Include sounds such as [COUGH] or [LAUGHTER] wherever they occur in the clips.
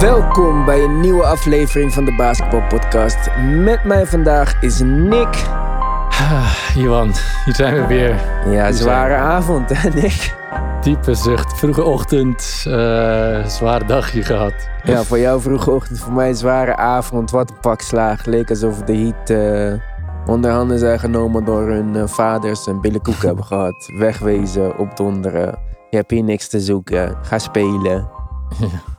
Welkom bij een nieuwe aflevering van de Basketball Podcast. Met mij vandaag is Nick. Ah, Johan, hier zijn we weer. Ja, zware avond hè Nick? Diepe zucht, vroege ochtend, uh, zwaar dagje gehad. Ja, voor jou vroege ochtend, voor mij zware avond. Wat een pak slaag. Leek alsof de heat uh, onder handen zijn genomen door hun uh, vaders en billenkoek hebben [LAUGHS] gehad. Wegwezen, opdonderen. Je hebt hier niks te zoeken. Ga spelen. Ja.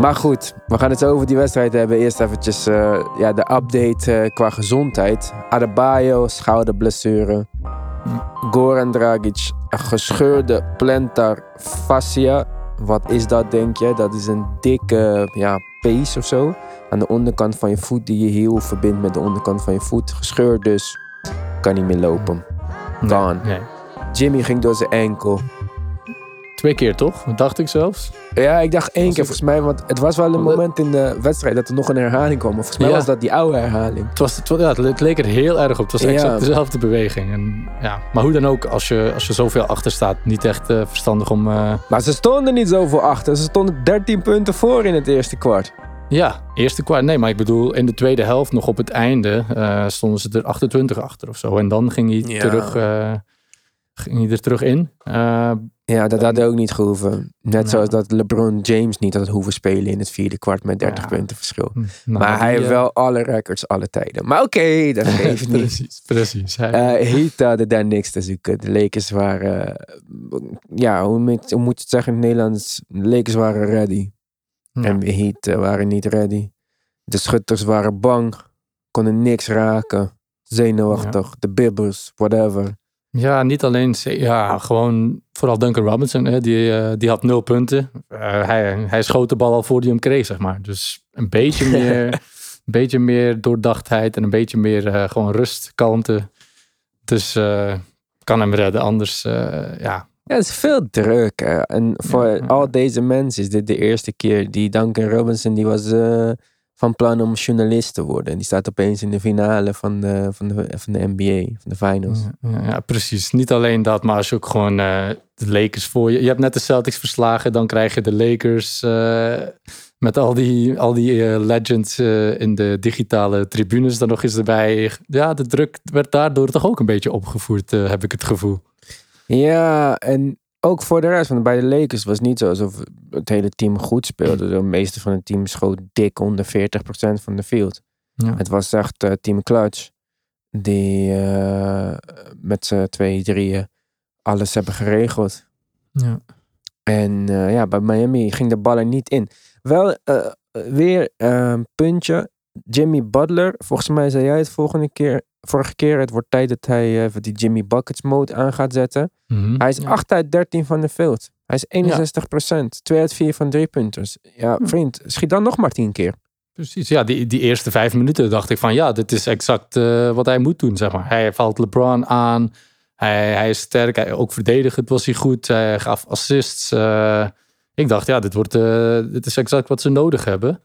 Maar goed, we gaan het zo over die wedstrijd hebben. Eerst eventjes uh, ja, de update uh, qua gezondheid. Adebayo, schouderblessure. Goran Dragic, gescheurde plantar fascia. Wat is dat, denk je? Dat is een dikke ja, pees of zo. Aan de onderkant van je voet die je heel verbindt met de onderkant van je voet. Gescheurd dus. Kan niet meer lopen. Gone. Nee, nee. Jimmy ging door zijn enkel. Twee keer toch? Dacht ik zelfs. Ja, ik dacht één keer volgens mij. Want het was wel een moment in de wedstrijd dat er nog een herhaling kwam. Volgens mij was dat die oude herhaling. Het, was, het, ja, het leek er heel erg op. Het was exact dezelfde beweging. En, ja. Maar hoe dan ook, als je, als je zoveel achter staat, niet echt uh, verstandig om... Uh... Maar ze stonden niet zoveel achter. Ze stonden 13 punten voor in het eerste kwart. Ja, eerste kwart. Nee, maar ik bedoel, in de tweede helft, nog op het einde, uh, stonden ze er 28 achter of zo. En dan ging hij terug ging hij er terug in. Uh, ja, dat had ook niet gehoeven. Net zoals dat LeBron James niet had hoeven spelen in het vierde kwart met 30 punten verschil. Hm, nou, maar hij heeft eh, wel alle records alle tijden. Maar oké, dat [LAUGHS] geeft niet. precies, precies. Uh, Heat hadden daar niks te zoeken. De Lakers waren, ja, hoe moet, hoe moet je het zeggen in het Nederlands? De Lakers waren ready. En de Heat waren niet ready. De schutters waren bang, konden niks raken. Zenuwachtig, de bibbers, whatever. Ja, niet alleen, ja, gewoon vooral Duncan Robinson, hè, die, uh, die had nul punten. Uh, hij, hij schoot de bal al voor hij hem kreeg, zeg maar. Dus een beetje [LAUGHS] meer, een beetje meer doordachtheid en een beetje meer uh, gewoon rust, kalmte. Dus kan hem redden, anders, ja. Ja, het is veel druk. Hè. En voor ja, al deze mensen is dit de eerste keer die Duncan Robinson, die was van plan om journalist te worden. Die staat opeens in de finale van de, van de, van de NBA, van de finals. Ja, ja precies. Niet alleen dat, maar als je ook gewoon uh, de Lakers voor je... Je hebt net de Celtics verslagen, dan krijg je de Lakers... Uh, met al die, al die uh, legends in de digitale tribunes dan nog eens erbij. Ja, de druk werd daardoor toch ook een beetje opgevoerd, heb ik het gevoel. Ja, en ook voor de rest, want bij de Lakers was het niet zo alsof het hele team goed speelde. De meeste van het team schoot dik onder 40% van de field. Ja. Het was echt uh, team clutch die uh, met z'n twee, drieën alles hebben geregeld. Ja. En uh, ja, bij Miami ging de bal er niet in. Wel weer een puntje. Jimmy Butler, volgens mij zei jij het volgende keer vorige keer. Het wordt tijd dat hij even die Jimmy Buckets mode aan gaat zetten. Mhm. Hij is 8 uit 13 van de field. Hij is 61 procent. 2 uit 4 van drie punters. Ja, vriend, schiet dan nog maar 10 keer. Precies, ja, die, die eerste vijf minuten dacht ik van ja, dit is exact uh, wat hij moet doen, zeg maar. Hij valt LeBron aan, hij, hij is sterk, hij, ook verdedigend was hij goed, hij gaf assists. Uh, ik dacht ja, dit, wordt, uh, dit is exact wat ze nodig hebben.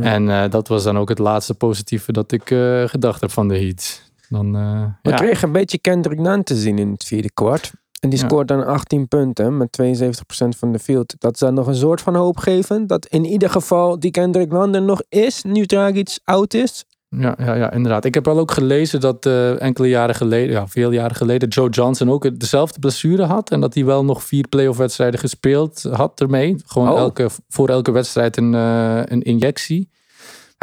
En uh, dat was dan ook het laatste positieve dat ik uh, gedacht heb van de Heat. Dan, uh, We ja. kregen een beetje Kendrick Nunn te zien in het vierde kwart. En die scoort dan 18 punten met 72% van de field. Dat is dan nog een soort van hoop geven. Dat in ieder geval die Kendrick Nunn er nog is, nu Dragic oud is. Ja, ja, ja, inderdaad. Ik heb wel ook gelezen dat uh, enkele jaren geleden, ja, veel jaren geleden, Joe Johnson ook dezelfde blessure had. En dat hij wel nog vier playoff wedstrijden gespeeld had ermee. Gewoon oh. elke, voor elke wedstrijd een, uh, een injectie.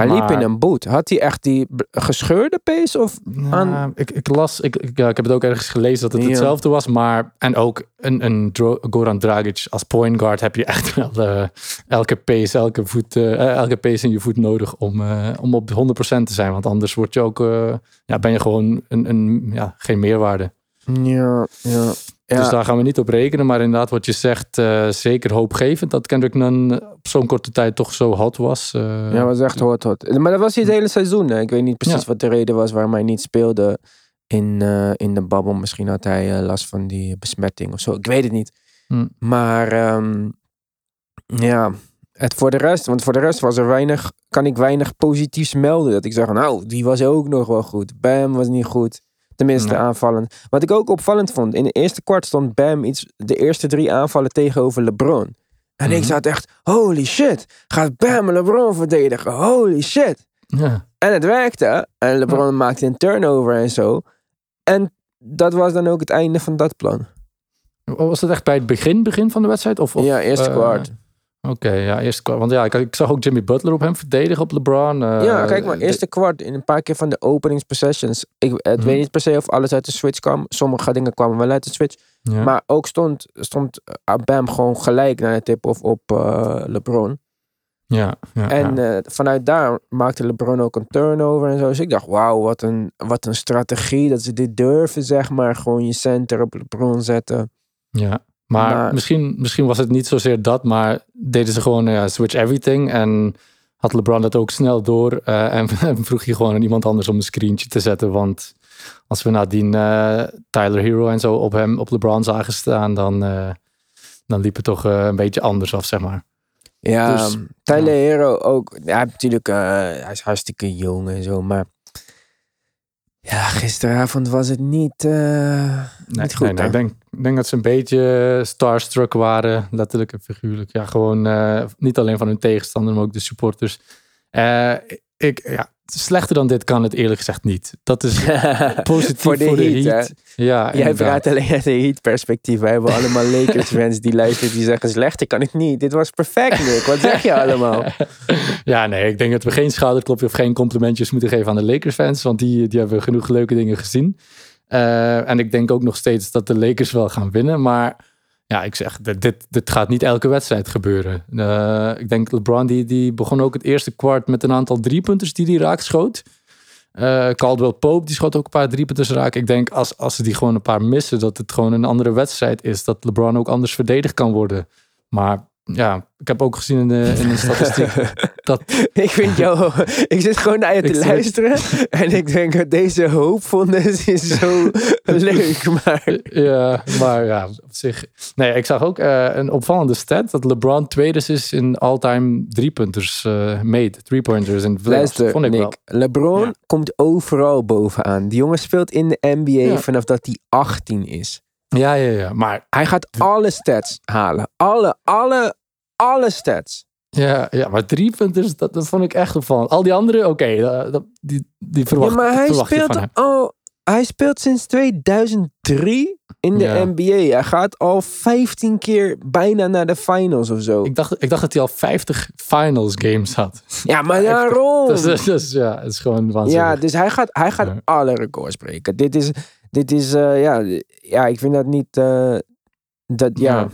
Hij liep in een boot. Had hij echt die gescheurde pees? Of aan... ik, ik las, ik, ik, ja, ik heb het ook ergens gelezen dat het hetzelfde was. Maar, en ook een, een Goran Dragic als point guard heb je echt [LAUGHS] wel uh, elke pees, elke, voet, uh, elke pees in je voet nodig om, uh, om op 100% te zijn. Want anders word je ook, ja, ben je gewoon een, een, ja, geen meerwaarde. Ja, ja. Dus daar gaan we niet op rekenen. Maar inderdaad, wat je zegt, uh, zeker hoopgevend dat Kendrick Nunn op zo'n korte tijd toch zo hot was. Uh, ja, was echt hot, hot. Maar dat was hij het hele seizoen. Hè? Ik weet niet precies wat de reden was waarom hij niet speelde in, uh, in de babbel. Misschien had hij last van die besmetting of zo. Ik weet het niet. Hm. Maar um, ja, het voor de rest, want voor de rest was er weinig, kan ik weinig positiefs melden. Dat ik zeg, nou, die was ook nog wel goed. Bam was niet goed. Tenminste, aanvallend. Wat ik ook opvallend vond. In de eerste kwart stond Bam iets, de eerste drie aanvallen tegenover LeBron. En ik Mhm. zat echt, holy shit, gaat Bam LeBron verdedigen, holy shit. Ja. En het werkte. En LeBron maakte een turnover en zo. En dat was dan ook het einde van dat plan. Was dat echt bij het begin, begin van de wedstrijd? Of, of, ja, eerste eh, kwart. Oké, ja, eerste kwart. Want ja, ik, ik zag ook Jimmy Butler op hem verdedigen op LeBron. eh, ja, kijk maar, eerste kwart in een paar keer van de openingspossessions. Ik het Mhm. weet niet per se of alles uit de switch kwam. Sommige dingen kwamen wel uit de switch. ja. Maar ook stond, stond eh, Bam gewoon gelijk naar de tip-off op eh, LeBron. ja, ja, En ja. vanuit daar maakte LeBron ook een turnover en zo. Dus ik dacht, wauw, wat een, wat een strategie dat ze dit durven, zeg maar. Gewoon je center op LeBron zetten. Ja, maar, Maar- misschien, misschien was het niet zozeer dat, maar deden ze gewoon ja, switch everything. En had LeBron dat ook snel door. eh, en, en [LAUGHS] vroeg hij gewoon aan iemand anders om een screentje te zetten. Want als we nadien eh Tyler Hero en zo op hem, op LeBron zagen staan, dan, eh, dan liep het toch een beetje anders af, zeg maar. Ja, Dus, Tyler Hero ook. Ja, natuurlijk, hij is hartstikke jong en zo, maar... Ja, gisteravond was het niet, eh, Nee, niet goed. nee, ik, denk, denk dat ze een beetje starstruck waren, letterlijk en figuurlijk. Ja, gewoon eh, niet alleen van hun tegenstander, maar ook de supporters. Eh, ik, ja, slechter dan dit kan het eerlijk gezegd niet. Dat is [LAUGHS] positief Voor de Heat? Ja, Jij praat alleen uit de Heat-perspectief. Wij hebben allemaal [LAUGHS] Lakers-fans die luisteren, die zeggen slechter kan het niet. Dit was perfect, Nick. Wat zeg je allemaal? [LAUGHS] Ja, nee, ik denk dat we geen schouderklopje of geen complimentjes moeten geven aan de Lakers-fans, want die, die hebben genoeg leuke dingen gezien. Eh, en ik denk ook nog steeds dat de Lakers wel gaan winnen, maar ja, ik zeg, dit, dit, gaat niet elke wedstrijd gebeuren. Eh, ik denk LeBron, die, die begon ook het eerste kwart met een aantal driepunters die hij raak schoot. Eh, Caldwell Pope, die schoot ook een paar driepunters raak. Ik denk, als, als ze die gewoon een paar missen, dat het gewoon een andere wedstrijd is. Dat LeBron ook anders verdedigd kan worden. Maar ja, ik heb ook gezien in de, in de statistiek [LAUGHS] dat ik vind jou... Ik zit gewoon naar je te zit- luisteren. En ik denk, dat deze hoopvondens is zo leuk. Maar Ja, maar ja, op zich. Nee, ik zag ook eh, een opvallende stat dat LeBron tweede is in all-time driepunters eh made, three-pointers in luister, Vond ik wel. Nick. LeBron Ja. komt overal bovenaan. Die jongen speelt in de NBA Ja. vanaf dat hij 18 is. Ja, ja, ja. Maar Hij gaat alle stats halen. Alle, alle, alle stats. ja, ja, maar driepunters, dat, dat vond ik echt opvallend. Al die anderen, oké, eh, die, die verwacht, ja, maar hij verwacht je van speelt, al, hij speelt sinds 2003 in de Ja. NBA. Hij gaat al 15 keer bijna naar de finals of zo. Ik dacht, ik dacht dat hij al 50 finals games had. ja, maar [LAUGHS] daarom. Dus, dus, dus ja, het is gewoon waanzinnig. ja, dus hij gaat, hij gaat Ja. alle records breken. Dit is, dit is eh, ja, ja, ik vind dat niet, eh, dat, ja. Ja.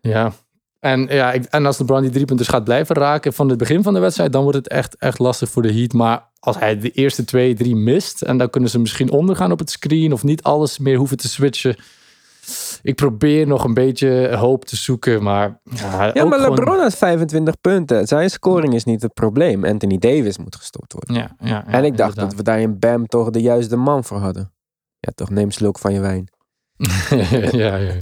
Ja. En, ja, ik, en als LeBron die driepunters gaat blijven raken van het begin van de wedstrijd, dan wordt het echt, echt lastig voor de Heat. Maar als hij de eerste twee, drie mist, en dan kunnen ze misschien ondergaan op het screen of niet alles meer hoeven te switchen. Ik probeer nog een beetje hoop te zoeken, maar ja, Ja, ook maar gewoon- LeBron had 25 punten. Zijn scoring is niet het probleem. Anthony Davis moet gestopt worden. Ja, ja, ja, en ik dacht inderdaad. dat we daar in Bam toch de juiste man voor hadden. Ja, toch, neem slok van je wijn. [LAUGHS] ja, ja.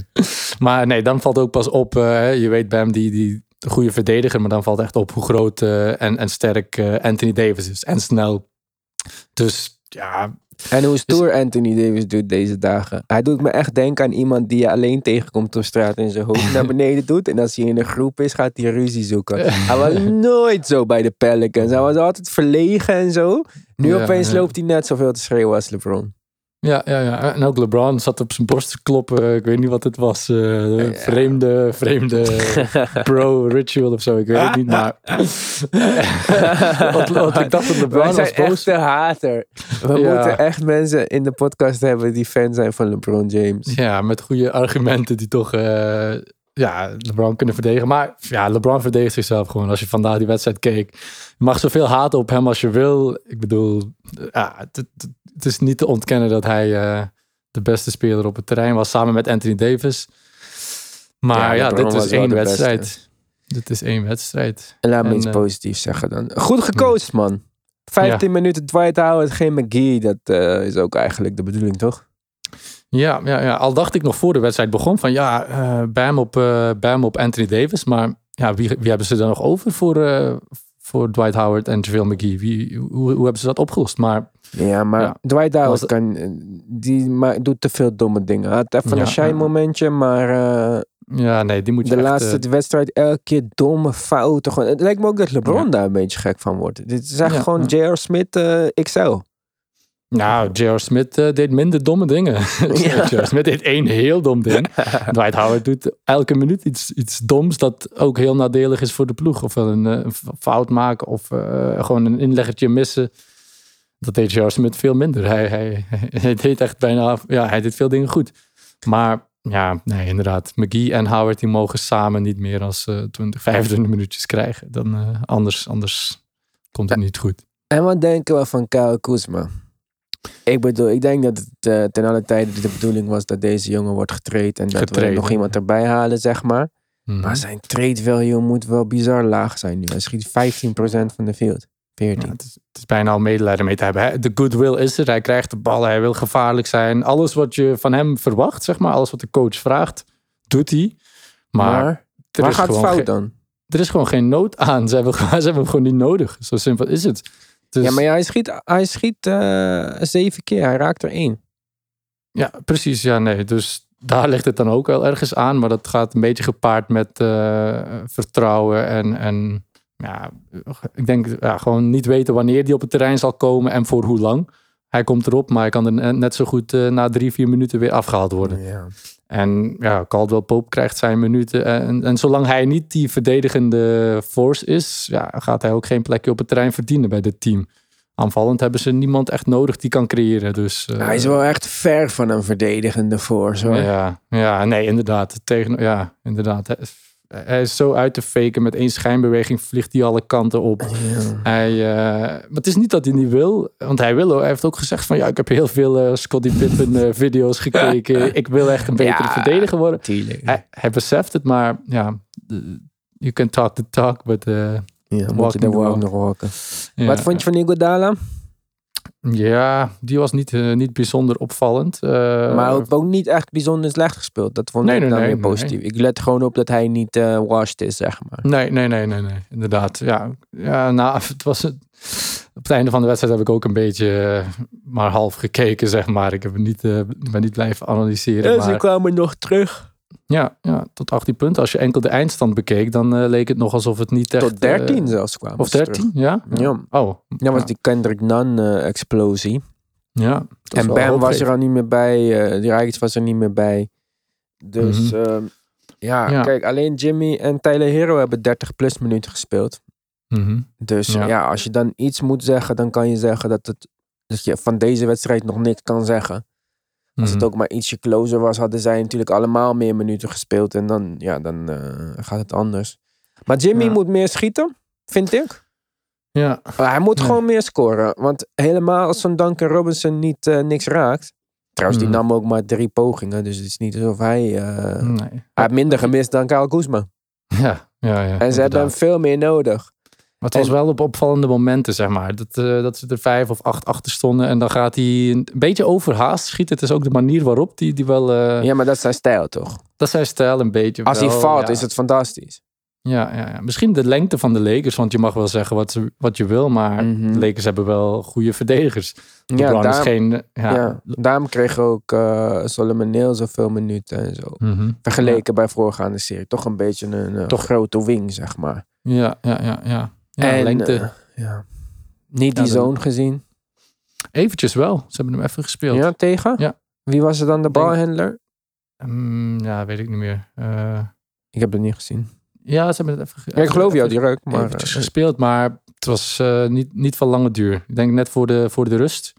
Maar nee, dan valt ook pas op, eh, je weet Bam, die, die goede verdediger, maar dan valt echt op hoe groot eh, en, en sterk eh, Anthony Davis is. En snel. Dus ja, En hoe stoer Anthony Davis doet deze dagen. Hij doet me echt denken aan iemand die je alleen tegenkomt op straat en zijn hoofd naar beneden doet. En als hij in een groep is, gaat hij ruzie zoeken. Hij was [LAUGHS] nooit zo bij de Pelicans. Hij was altijd verlegen en zo. Nu Ja, opeens ja. loopt hij net zoveel te schreeuwen als LeBron. Ja, ja, ja. En ook LeBron zat op zijn borst te kloppen. Ik weet niet wat het was. eh, Vreemde, vreemde [LAUGHS] bro-ritual of zo. Ik weet het niet, maar... [LAUGHS] want, want ik dacht dat LeBron Wij zijn was boos. echt de hater. We Ja. moeten echt mensen in de podcast hebben die fan zijn van LeBron James. Ja, met goede argumenten die toch... eh, ja, LeBron kunnen verdedigen. Maar ja, LeBron verdedigt zichzelf gewoon. Als je vandaag die wedstrijd keek. Je mag zoveel haten op hem als je wil. Ik bedoel, ja, het, is niet te ontkennen dat hij eh, de beste speler op het terrein was. Samen met Anthony Davis. Maar Ja, dit was is één beste. wedstrijd. Dit is één wedstrijd. En laat me En, iets eh, positiefs zeggen dan. Goed gecoacht, man. 15 minuten Dwight Howard, geen McGee. Dat eh, is ook eigenlijk de bedoeling, toch? Ja, ja, ja, al dacht ik nog voor de wedstrijd begon van ja, eh Bam, op, eh, Bam op Anthony Davis. Maar ja, wie, wie hebben ze dan nog over voor, eh, voor Dwight Howard en JaVale McGee? Wie, hoe, hoe hebben ze dat opgelost? Maar Ja, maar Ja. Dwight Howard kan, die doet te veel domme dingen. Had even Ja, een shine momentje, maar Ja, nee, die moet je De echt, laatste wedstrijd elke keer domme fouten. Gewoon. Het lijkt me ook dat LeBron daar een beetje gek van wordt. Dit is echt gewoon J.R. Smith XL. Nou, J.R. Smith eh, deed minder domme dingen. [LAUGHS] Ja. J.R. Smith deed één heel dom ding. [LAUGHS] Dwight Howard doet elke minuut iets, iets doms dat ook heel nadelig is voor de ploeg. Of een, eh, een fout maken of eh, gewoon een inleggertje missen. Dat deed J.R. Smith veel minder. Hij, hij, [LAUGHS] hij deed echt bijna, ja, hij deed veel dingen goed. Maar ja, nee, inderdaad. McGee en Howard die mogen samen niet meer als eh 20, 25 minuutjes krijgen. Dan, anders, anders komt het niet goed. En wat denken we van Kyle Kuzma? Ik bedoel, ik denk dat het eh, ten alle tijde de bedoeling was dat deze jongen wordt getraind. En dat we nog iemand erbij halen, zeg maar. Mhm. Maar zijn trade value moet wel bizar laag zijn nu. Hij schiet 15% van de field. 14. Ja, het, is, het is bijna al medelijden mee te hebben. Hij- De goodwill is er. Hij krijgt de bal. Hij wil gevaarlijk zijn. Alles wat je van hem verwacht, zeg maar. Alles wat de coach vraagt, doet hij. Maar, maar waar gaat het fout dan? er is gewoon geen nood aan. Ze hebben, [LAUGHS] ze hebben hem gewoon niet nodig. Zo simpel is het. Dus, ja, maar ja, hij schiet, hij schiet eh, zeven keer. Hij raakt er één. Ja, precies. Ja, nee. Dus daar ligt het dan ook wel ergens aan. Maar dat gaat een beetje gepaard met eh, vertrouwen. En, en ja, ik denk ja, gewoon niet weten wanneer die op het terrein zal komen en voor hoe lang. Hij komt erop, maar hij kan er net- net zo goed eh, na drie, vier minuten weer afgehaald worden. Ja. En ja, Caldwell Pope krijgt zijn minuten. En, en zolang hij niet die verdedigende force is, ja, gaat hij ook geen plekje op het terrein verdienen bij dit team. Aanvallend hebben ze niemand echt nodig die kan creëren. Dus, eh, Hij is wel echt ver van een verdedigende force hoor. ja, ja, nee, inderdaad. Tegen, ja, inderdaad. Hij, is zo uit te faken. Met één schijnbeweging vliegt hij alle kanten op. Ja. Hij, eh, maar het is niet dat hij niet wil. Want hij wil. ook. Hij heeft ook gezegd van... Ja, ik heb heel veel eh Scottie Pippen eh, [LAUGHS] video's gekeken. Ik wil echt een betere Ja. verdediger worden. Hij, hij beseft het, maar ja... You can talk the talk, but... ja, moet je de walk walk. nog walken. ja. Wat vond je van Iguodala? Ja, die was niet, eh, niet bijzonder opvallend. Eh, maar ook, ook niet echt bijzonder slecht gespeeld. Dat vond Nee, ik nee, dan nee, weer positief. Ik let gewoon op dat hij niet eh washed is, zeg maar. Nee, nee, nee, nee, nee. Inderdaad. Ja, ja nou, het was het. Op het einde van de wedstrijd heb ik ook een beetje maar half gekeken, zeg maar. Ik heb niet, ben niet blijven analyseren. En ze maar, kwamen nog terug. Ja, ja, tot 18 punten. Als je enkel de eindstand bekeek, dan eh, leek het nog alsof het niet echt... Tot 13 eh, zelfs kwamen of ze 13, ja? Ja. Oh. Dat was die Kendrick Nunn eh, explosie. Ja. En Bam was er al niet meer bij. die Rijks was er niet meer bij. Dus Mhm. ehm, ja, Ja. kijk, alleen Jimmy en Tyler Hero hebben 30 plus minuten gespeeld. Mhm. Dus Ja. ja. als je dan iets moet zeggen, dan kan je zeggen dat, het, dat je van deze wedstrijd nog niks kan zeggen. Als het Mhm. ook maar ietsje closer was, hadden zij natuurlijk allemaal meer minuten gespeeld. En dan, ja, dan eh, gaat het anders. Maar Jimmy Ja. moet meer schieten, vind ik. Ja, Maar hij moet gewoon meer scoren. Want helemaal als zo'n Duncan Robinson niet eh, niks raakt. Trouwens, die Mhm. nam ook maar drie pogingen. Dus het is niet alsof hij... eh, nee. Hij heeft minder gemist dan Kyle Kuzma. Ja, ja, ja. En ze hebben hem veel meer nodig. Maar het was En- wel op opvallende momenten, zeg maar. Dat, eh, dat ze er vijf of acht achter stonden. En dan gaat hij een beetje overhaast schieten. Het is ook de manier waarop die, die wel... eh, Ja, maar dat is zijn stijl toch? Dat is zijn stijl een beetje Als wel, hij valt, ja. is het fantastisch. Ja, ja, ja, misschien de lengte van de Lakers. Want je mag wel zeggen wat, ze, wat je wil. Maar Mhm. de Lakers hebben wel goede verdedigers. Ja, LeBron is daarom, geen... Ja, daarom kreeg ook eh Solomon Neal zoveel minuten en zo. Mhm. Vergeleken bij voorgaande serie. Toch een beetje een Toch- grote wing, zeg maar. ja, ja, ja. ja. Ja en, lengte. eh, ja. Niet die zoon gezien. Eventjes wel. Ze hebben hem even gespeeld. Ja, tegen? Ja. Wie was er dan de Denk- balhandler? Mm, ja, weet ik niet meer. Eh, Ik heb het niet gezien. ja, ze hebben het even... Ja, ik geloof jou direct, maar... eventjes eh, gespeeld, maar het was eh, niet, niet van lange duur. Ik denk net voor de, voor de rust.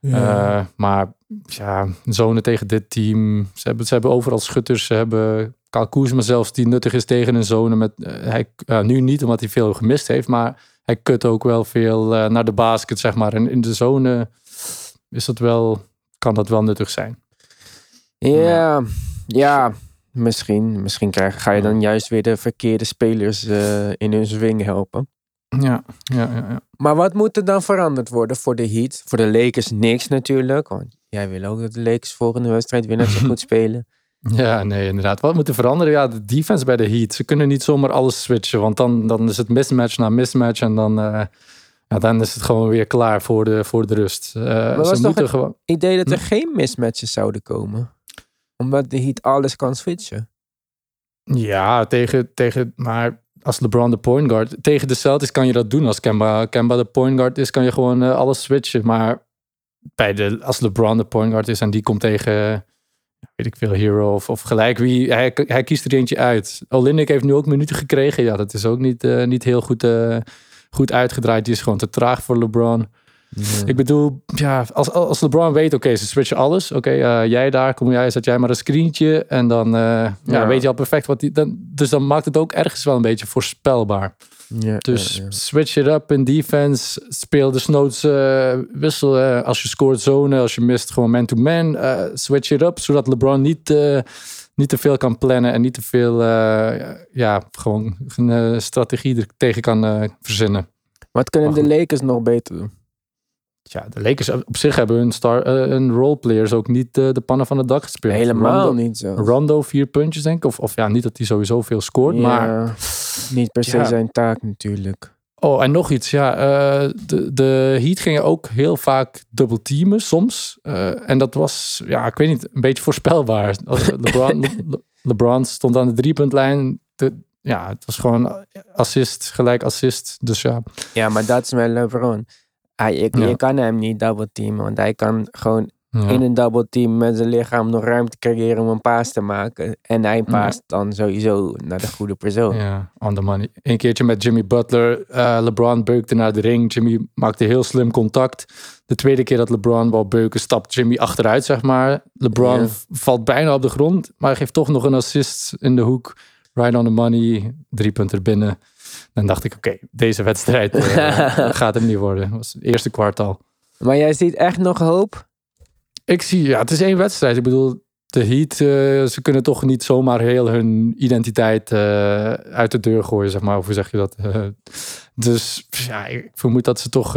ja. Eh, maar ja, zonen tegen dit team. Ze hebben, ze hebben overal schutters. Ze hebben Kyle Kuzma zelfs die nuttig is tegen een zone. Met, eh, hij, ja, nu niet omdat hij veel gemist heeft. Maar hij kut ook wel veel eh, naar de basket, zeg maar. En in de zone is dat wel, kan dat wel nuttig zijn. Ja, ja, misschien. Misschien krijg, ga je dan juist weer de verkeerde spelers eh, in hun swing helpen. Ja, ja, ja. ja. Maar wat moet er dan veranderd worden voor de Heat? Voor de Lakers niks natuurlijk. Want jij wil ook dat de Lakers volgende wedstrijd weer net zo goed [LAUGHS] spelen. Ja, nee, inderdaad. Wat moet er veranderen? Ja, de defense bij de Heat. Ze kunnen niet zomaar alles switchen, want dan, dan is het mismatch na mismatch en dan, eh, ja, dan is het gewoon weer klaar voor de, voor de rust. Was ze toch moeten het- gewoon. Idee dat er Hm? geen mismatches zouden komen. Omdat de Heat alles kan switchen. Ja, tegen, tegen, maar als LeBron de point guard... Tegen de Celtics kan je dat doen. Als Kemba, Kemba de point guard is, kan je gewoon eh, alles switchen. Maar bij de, als LeBron de point guard is en die komt tegen... Weet ik veel, Hero of, of gelijk wie. Hij, hij kiest er eentje uit. Olynyk heeft nu ook minuten gekregen. Ja, dat is ook niet, eh, niet heel goed, eh, goed uitgedraaid. Die is gewoon te traag voor LeBron. Ik bedoel, ja, als, als LeBron weet, oké, ze switchen alles. Oké, eh, jij daar, kom jij, zet jij maar een screentje. En dan ja. Ja. weet je al perfect wat die... Dan, dus dan maakt het ook ergens wel een beetje voorspelbaar. Ja, Dus ja, ja. switch it up in defense. Speel de snoots wissel. eh, als je scoort zone, als je mist gewoon man-to-man. eh, switch it up, zodat LeBron niet, eh, niet te veel kan plannen. En niet te veel, ja, gewoon een strategie er tegen kan verzinnen. Wat kunnen de. Lakers nog beter doen? Ja, de Lakers op zich hebben hun, star, eh, hun roleplayers ook niet eh, de pannen van het dak gespeeld. Helemaal Rondo, niet zo. Rondo vier puntjes denk ik. Of, of ja, niet dat hij sowieso veel scoort. Maar niet per se Ja. zijn taak natuurlijk. Oh, en nog iets. Ja, eh, de, de Heat gingen ook heel vaak dubbel teamen soms. En dat was, ja, ik weet niet, een beetje voorspelbaar. Als [LAUGHS] LeBron, Le- LeBron stond aan de driepuntlijn. De, ja, het was gewoon assist, gelijk assist. Dus ja, Ja, maar dat is met LeBron. Hij, je, Ja. je kan hem niet double teamen, want hij kan gewoon ja. in een double team met zijn lichaam nog ruimte creëren om een paas te maken. En hij paast dan sowieso naar de goede persoon. Ja, on the money. Een keertje met Jimmy Butler. eh, LeBron beukte naar de ring. Jimmy maakte heel slim contact. De tweede keer dat LeBron wou beuken, stapt Jimmy achteruit, zeg maar. LeBron Ja. valt bijna op de grond, maar geeft toch nog een assist in de hoek. Right on the money. Drie punten binnen. Dan dacht ik, oké, deze wedstrijd eh, [LAUGHS] gaat hem niet worden. Dat was het eerste kwartaal. Maar jij ziet echt nog hoop? Ik zie, ja, het is één wedstrijd. Ik bedoel, de Heat, eh, ze kunnen toch niet zomaar heel hun identiteit eh, uit de deur gooien, zeg maar. Of hoe zeg je dat? Dus ja, ik vermoed dat ze toch,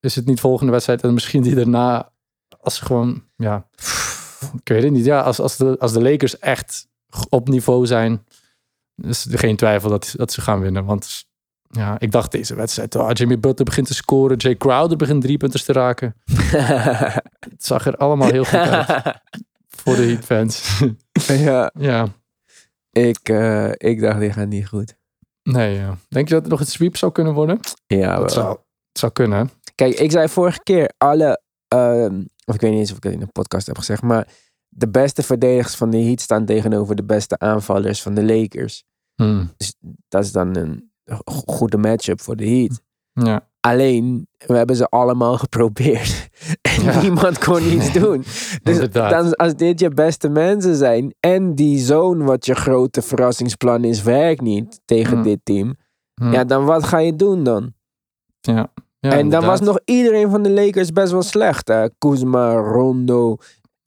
is het niet volgende wedstrijd en misschien die daarna, als ze gewoon, ja, ik weet het niet. Ja, als, als, de, als de Lakers echt op niveau zijn, is er geen twijfel dat, dat ze gaan winnen. Want ja, ik dacht deze wedstrijd, oh, Jimmy Butler begint te scoren, Jay Crowder begint drie punters te raken. [LAUGHS] Het zag er allemaal heel goed uit voor de Heat fans. [LAUGHS] ja, ja, ik, eh, ik dacht, die gaat niet goed. nee. ja. Denk je dat het nog een sweep zou kunnen worden? Ja, Dat zou, het zou kunnen. Kijk, ik zei vorige keer alle, ehm, of ik weet niet eens of ik het in de podcast heb gezegd, maar de beste verdedigers van de Heat staan tegenover de beste aanvallers van de Lakers. Hmm. Dat is dan een go- goede matchup voor de Heat. Ja. Alleen, we hebben ze allemaal [LAUGHS] geprobeerd. En Ja. niemand kon iets [LAUGHS] doen. Dus dan, als dit je beste mensen zijn en die zone wat je grote verrassingsplan is, werkt niet tegen Mm. dit team. Hmm. Ja, dan wat ga je doen dan? ja. Ja, en dan was nog iedereen van de Lakers best wel slecht. Hè? Kuzma, Rondo.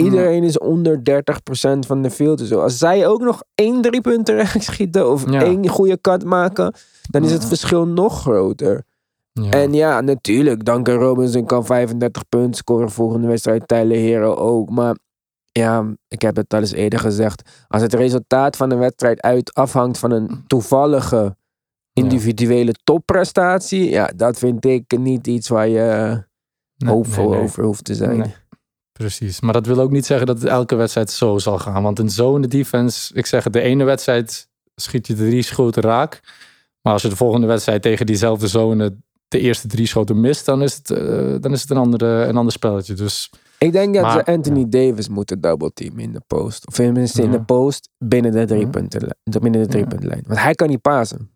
Iedereen is onder 30% van de field. Dus als zij ook nog één driepunter [LAUGHS] rechts schieten of Ja. één goede cut maken, dan is het verschil nog groter. Ja. En ja, natuurlijk, Duncan Robinson kan 35 punten scoren volgende wedstrijd. Tyler Hero ook. Maar ja, ik heb het al eens eerder gezegd. Als het resultaat van een wedstrijd uit afhangt van een toevallige individuele topprestatie. Ja, dat vind ik niet iets waar je Nee, hoopvol nee, nee. over hoeft te zijn. Precies. Maar dat wil ook niet zeggen dat elke wedstrijd zo zal gaan. Want in zo'n defense, ik zeg het, de ene wedstrijd schiet je de drie schoten raak. Maar als je de volgende wedstrijd tegen diezelfde zone de eerste drie schoten mist, dan is het, eh, dan is het een, andere, een ander spelletje. Dus Ik denk dat Maar- ze Anthony Davis moeten double team in de post. Of tenminste in Ja. de post binnen de drie Ja. punten, binnen de drie puntenlijn. Want hij kan niet pasen.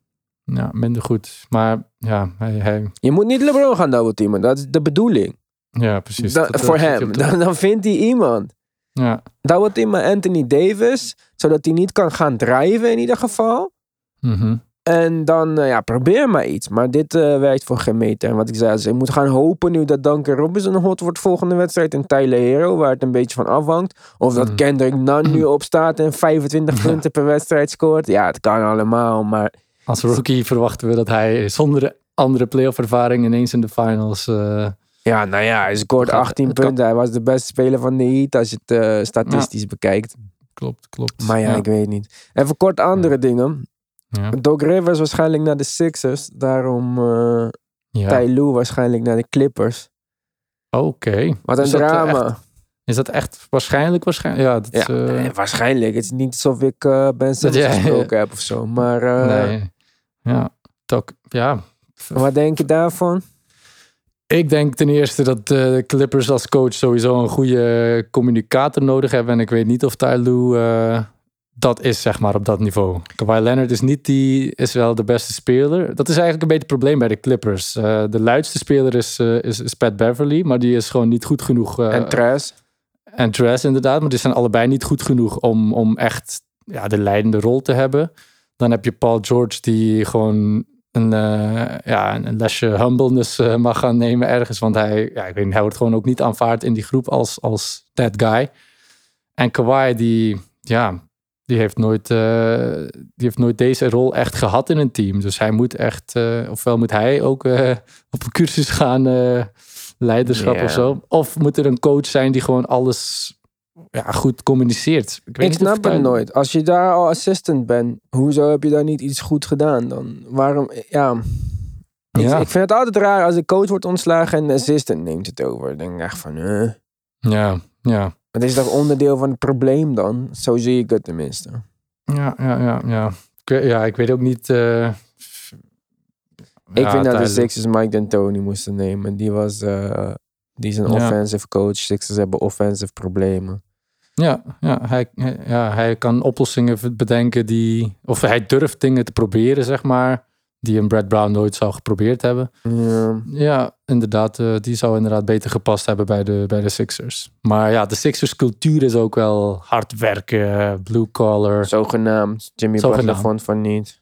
ja, minder goed. Maar ja, hij, hij, Je moet niet LeBron gaan double teamen. Dat is de bedoeling. Ja precies. Dan- Dat, eh, voor hem. Dan, dan vindt hij iemand. Ja. Double team met Anthony Davis. Zodat hij niet kan gaan drijven in ieder geval. Mhm. En dan, eh, ja, probeer maar iets. Maar dit eh, werkt voor geen meter. En wat ik zei, dus ik moet gaan hopen nu dat Duncan Robinson hot wordt volgende wedstrijd. En Tyler Hero, waar het een beetje van afhangt. Of dat Mhm. Kendrick Nunn nu [CLEARS THROAT] opstaat en 25 Ja. punten per wedstrijd scoort. Ja, het kan allemaal. Maar Als rookie verwachten we dat hij zonder andere playoff ervaring ineens in de finals... ja, nou ja, hij scoort Gaat- 18 het kan- punten. Hij was de beste speler van de Heat als je het eh, statistisch bekijkt. klopt, klopt. Maar ja, ik weet niet. Even kort andere dingen. ja. Doc Rivers waarschijnlijk naar de Sixers. Daarom Ja. Ty Lue waarschijnlijk naar de Clippers. Oké. Wat een dat, drama. echt- Is dat echt waarschijnlijk? waarschijnlijk? Ja, dat, Ja, eh, waarschijnlijk. Het is niet alsof ik Ben [LAUGHS] Simmons gesproken heb of zo. Maar nee. Ja, toch, ja. wat denk je daarvan? Ik denk ten eerste dat de Clippers als coach sowieso een goede communicator nodig hebben. En ik weet niet of Ty Lue eh, dat is, zeg maar, op dat niveau. Kawhi Leonard is niet die, is wel de beste speler. Dat is eigenlijk een beetje het probleem bij de Clippers. Eh, de luidste speler is, eh, is, is Pat Beverly, maar die is gewoon niet goed genoeg. en Trash? en Dress inderdaad, maar die zijn allebei niet goed genoeg om, om echt ja, de leidende rol te hebben. Dan heb je Paul George die gewoon een, eh, ja, een lesje humbleness eh, mag gaan nemen ergens. Want hij, ja, ik weet niet, hij wordt gewoon ook niet aanvaard in die groep als, als that guy. En Kawhi die, ja, die heeft, nooit, eh, die heeft nooit deze rol echt gehad in een team. Dus hij moet echt, ofwel moet hij ook op een cursus gaan, leiderschap Ja. of zo. Of moet er een coach zijn die gewoon alles ja, goed communiceert. weet Ik of snap het nooit. Als je daar al assistant bent, hoezo heb je daar niet iets goed gedaan dan? Waarom, ja... Ik, Ja. ik vind het altijd raar als de coach wordt ontslagen en de assistant neemt het over. Dan denk ik echt van, eh, Ja, ja. het is toch onderdeel van het probleem dan? Zo zie ik het tenminste. Ja, ja, ja, ja. Ik, weet- ja, ik weet ook niet. eh, Ik ja, vind dat de Sixers Mike D'Antoni moesten nemen. Die was, eh, die is een Ja. offensive coach. Sixers hebben offensive problemen. Ja, ja, hij, ja, hij kan oplossingen bedenken die. Of hij durft dingen te proberen, zeg maar. Die een Brad Brown nooit zou geprobeerd hebben. Ja. Ja, inderdaad. eh, die zou inderdaad beter gepast hebben bij de, bij de Sixers. Maar ja, de Sixers cultuur is ook wel hard werken, blue collar. Zogenaamd. Jimmy Zogenaamd. Butler vond van niet.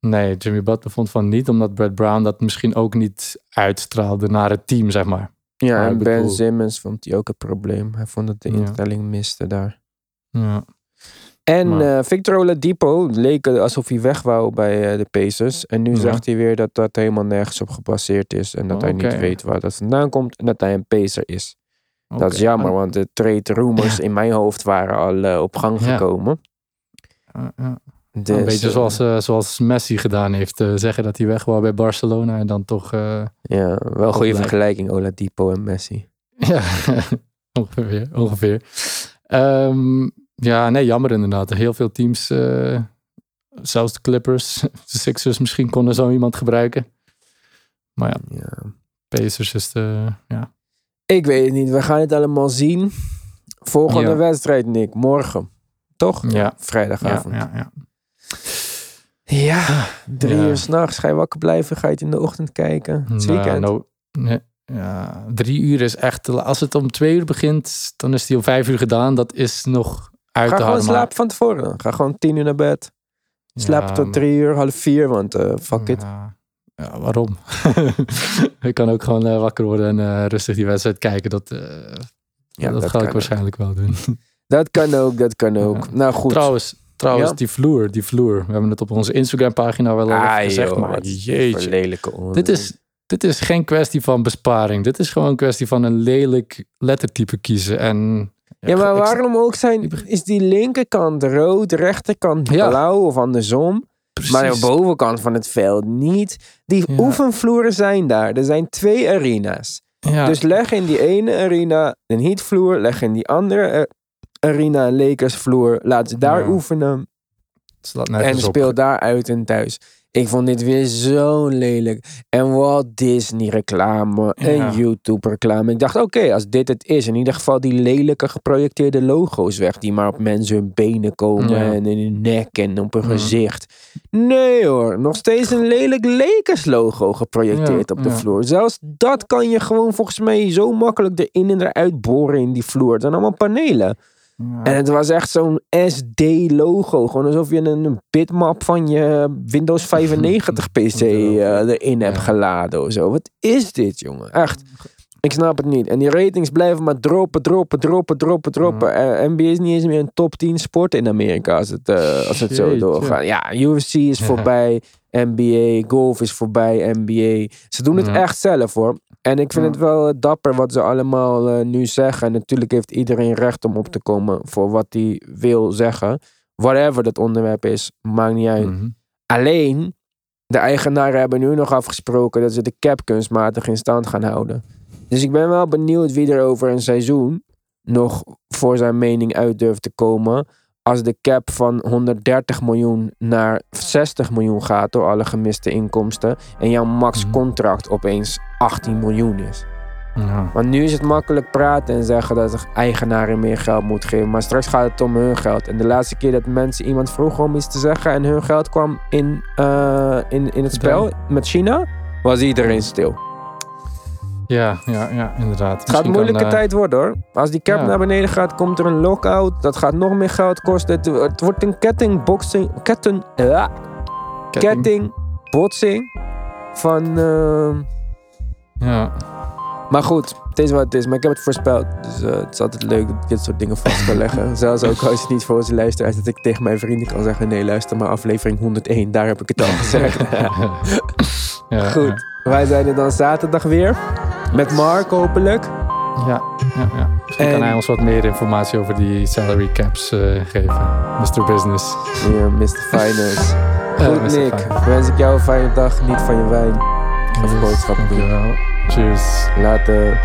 Nee, Jimmy Butler vond van niet, omdat Brad Brown dat misschien ook niet uitstraalde naar het team, zeg maar. Ja, Maar en Ben Simmons vond hij ook een probleem. Hij vond dat de instelling miste daar. Ja. En Maar- eh, Victor Oladipo leek alsof hij weg wou bij eh, de Pacers. En nu Ja. zegt hij weer dat dat helemaal nergens op gebaseerd is. En dat hij niet weet waar dat vandaan komt. En dat hij een Pacer is. Dat is jammer, want de trade rumors in mijn hoofd waren al eh, op gang Ja. gekomen. Dus, een beetje eh, zoals, eh, zoals Messi gedaan heeft. eh, zeggen dat hij weg wou bij Barcelona en dan toch... Ja, wel een goede vergelijking, Oladipo en Messi. [LAUGHS] ja, [LAUGHS] ongeveer. ongeveer. Ehm, ja, nee, jammer inderdaad. Heel veel teams, zelfs de Clippers, [LAUGHS] de Sixers misschien konden zo iemand gebruiken. Maar ja, Ja. Pacers is de... Ja. Ik weet het niet, we gaan het allemaal zien. Volgende Ja. wedstrijd, Nick. Morgen. Toch? Ja. Ja, Vrijdagavond. ja, ja. Ja, drie Ja. uur s'nachts. Ga je wakker blijven? Ga je het in de ochtend kijken? Het Nou, weekend. nou, nee, ja, drie uur is echt... Als het om twee uur begint, dan is die om vijf uur gedaan. Dat is nog uit Ga te gewoon houden. maar- slapen van tevoren. Ga gewoon tien uur naar bed. Slaap Ja, tot drie uur, half vier, want eh, fuck it. Ja, ja, waarom? [LAUGHS] ik kan ook gewoon eh, wakker worden en eh, rustig die wedstrijd kijken. Dat, Ja, dat, dat ga ik waarschijnlijk wel doen. Dat kan ook, dat kan ook. Ja. Nou goed. trouwens, trouwens Ja? die vloer, die vloer. We hebben het op onze Instagram pagina wel al ah, gezegd. joh, maar jeetje. lelijke. Dit is, dit is geen kwestie van besparing. Dit is gewoon een kwestie van een lelijk lettertype kiezen. En, Ja, maar waarom ook zijn... Is die linkerkant rood, de rechterkant Ja. blauw of andersom? Precies. Maar de bovenkant van het veld niet. Die Ja. oefenvloeren zijn daar. Er zijn twee arena's. ja, Dus leg in die ene arena een heatvloer. Leg in die andere eh, arena een Lakersvloer. Laat ze daar Ja. oefenen. En nergens op. speel daar uit en thuis. Ik vond dit weer zo lelijk. En Walt Disney reclame. En Ja. YouTube reclame. Ik dacht, oké, als dit het is. In ieder geval die lelijke geprojecteerde logo's weg. Die maar op mensen hun benen komen. Ja. En in hun nek en op hun Ja. gezicht. Nee hoor. Nog steeds een lelijk Lakers logo geprojecteerd op de vloer. Zelfs dat kan je gewoon volgens mij zo makkelijk erin en eruit boren in die vloer. Het zijn allemaal panelen. Ja. En het was echt zo'n SD-logo. Gewoon alsof je een, bitmap van je Windows [LAUGHS] 95 PC eh, erin hebt geladen of zo. Wat is dit, jongen? Echt. Ik snap het niet. En die ratings blijven maar droppen, droppen, droppen, droppen, droppen. Eh, NBA is niet eens meer een top 10 sport in Amerika als het, eh, als het zo doorgaat. Ja, UFC is voorbij. NBA, golf is voorbij, NBA. Ze doen het echt zelf hoor. En ik vind Ja. het wel eh, dapper wat ze allemaal eh, nu zeggen. En natuurlijk heeft iedereen recht om op te komen voor wat hij wil zeggen. Whatever dat onderwerp is, maakt niet uit. Mhm. Alleen, de eigenaren hebben nu nog afgesproken dat ze de cap kunstmatig in stand gaan houden. Dus ik ben wel benieuwd wie er over een seizoen nog voor zijn mening uit durft te komen. Als de cap van 130 miljoen naar 60 miljoen gaat door alle gemiste inkomsten. En jouw max Mhm. contract opeens 18 miljoen is. Ja. Want nu is het makkelijk praten en zeggen dat de eigenaren meer geld moet geven. Maar straks gaat het om hun geld. En de laatste keer dat mensen iemand vroegen om iets te zeggen en hun geld kwam in, eh, in, in het spel met China, was iedereen stil. Ja, ja, ja, inderdaad. Het gaat een moeilijke tijd worden hoor. Als die cap ja. naar beneden gaat, komt er een lockout. Dat gaat nog meer geld kosten. Het, het wordt een kettingboxing. Ketten, ja, kettingbotsing. Van. ehm, Ja, maar goed, het is wat het is. Maar ik heb het voorspeld. Dus eh, het is altijd leuk dat ik dit soort dingen vast kan leggen. [LAUGHS] Zelfs ook als je niet voor onze luisteraars dat ik tegen mijn vrienden kan zeggen: nee, luister maar, aflevering 101, daar heb ik het al gezegd. [LAUGHS] ja, [LAUGHS] goed, wij zijn er dan zaterdag weer. Met Mark hopelijk. Ja, ja, ja. Misschien En- kan hij ons wat meer informatie over die salary caps eh, geven. Mr. Business. Hier, Mr. [LAUGHS] Finance. Eh, Goed, Mr. Nick. Finance. Wens ik jou een fijne dag. Niet van je wijn. Ga even boodschappen doen. Cheers. Later.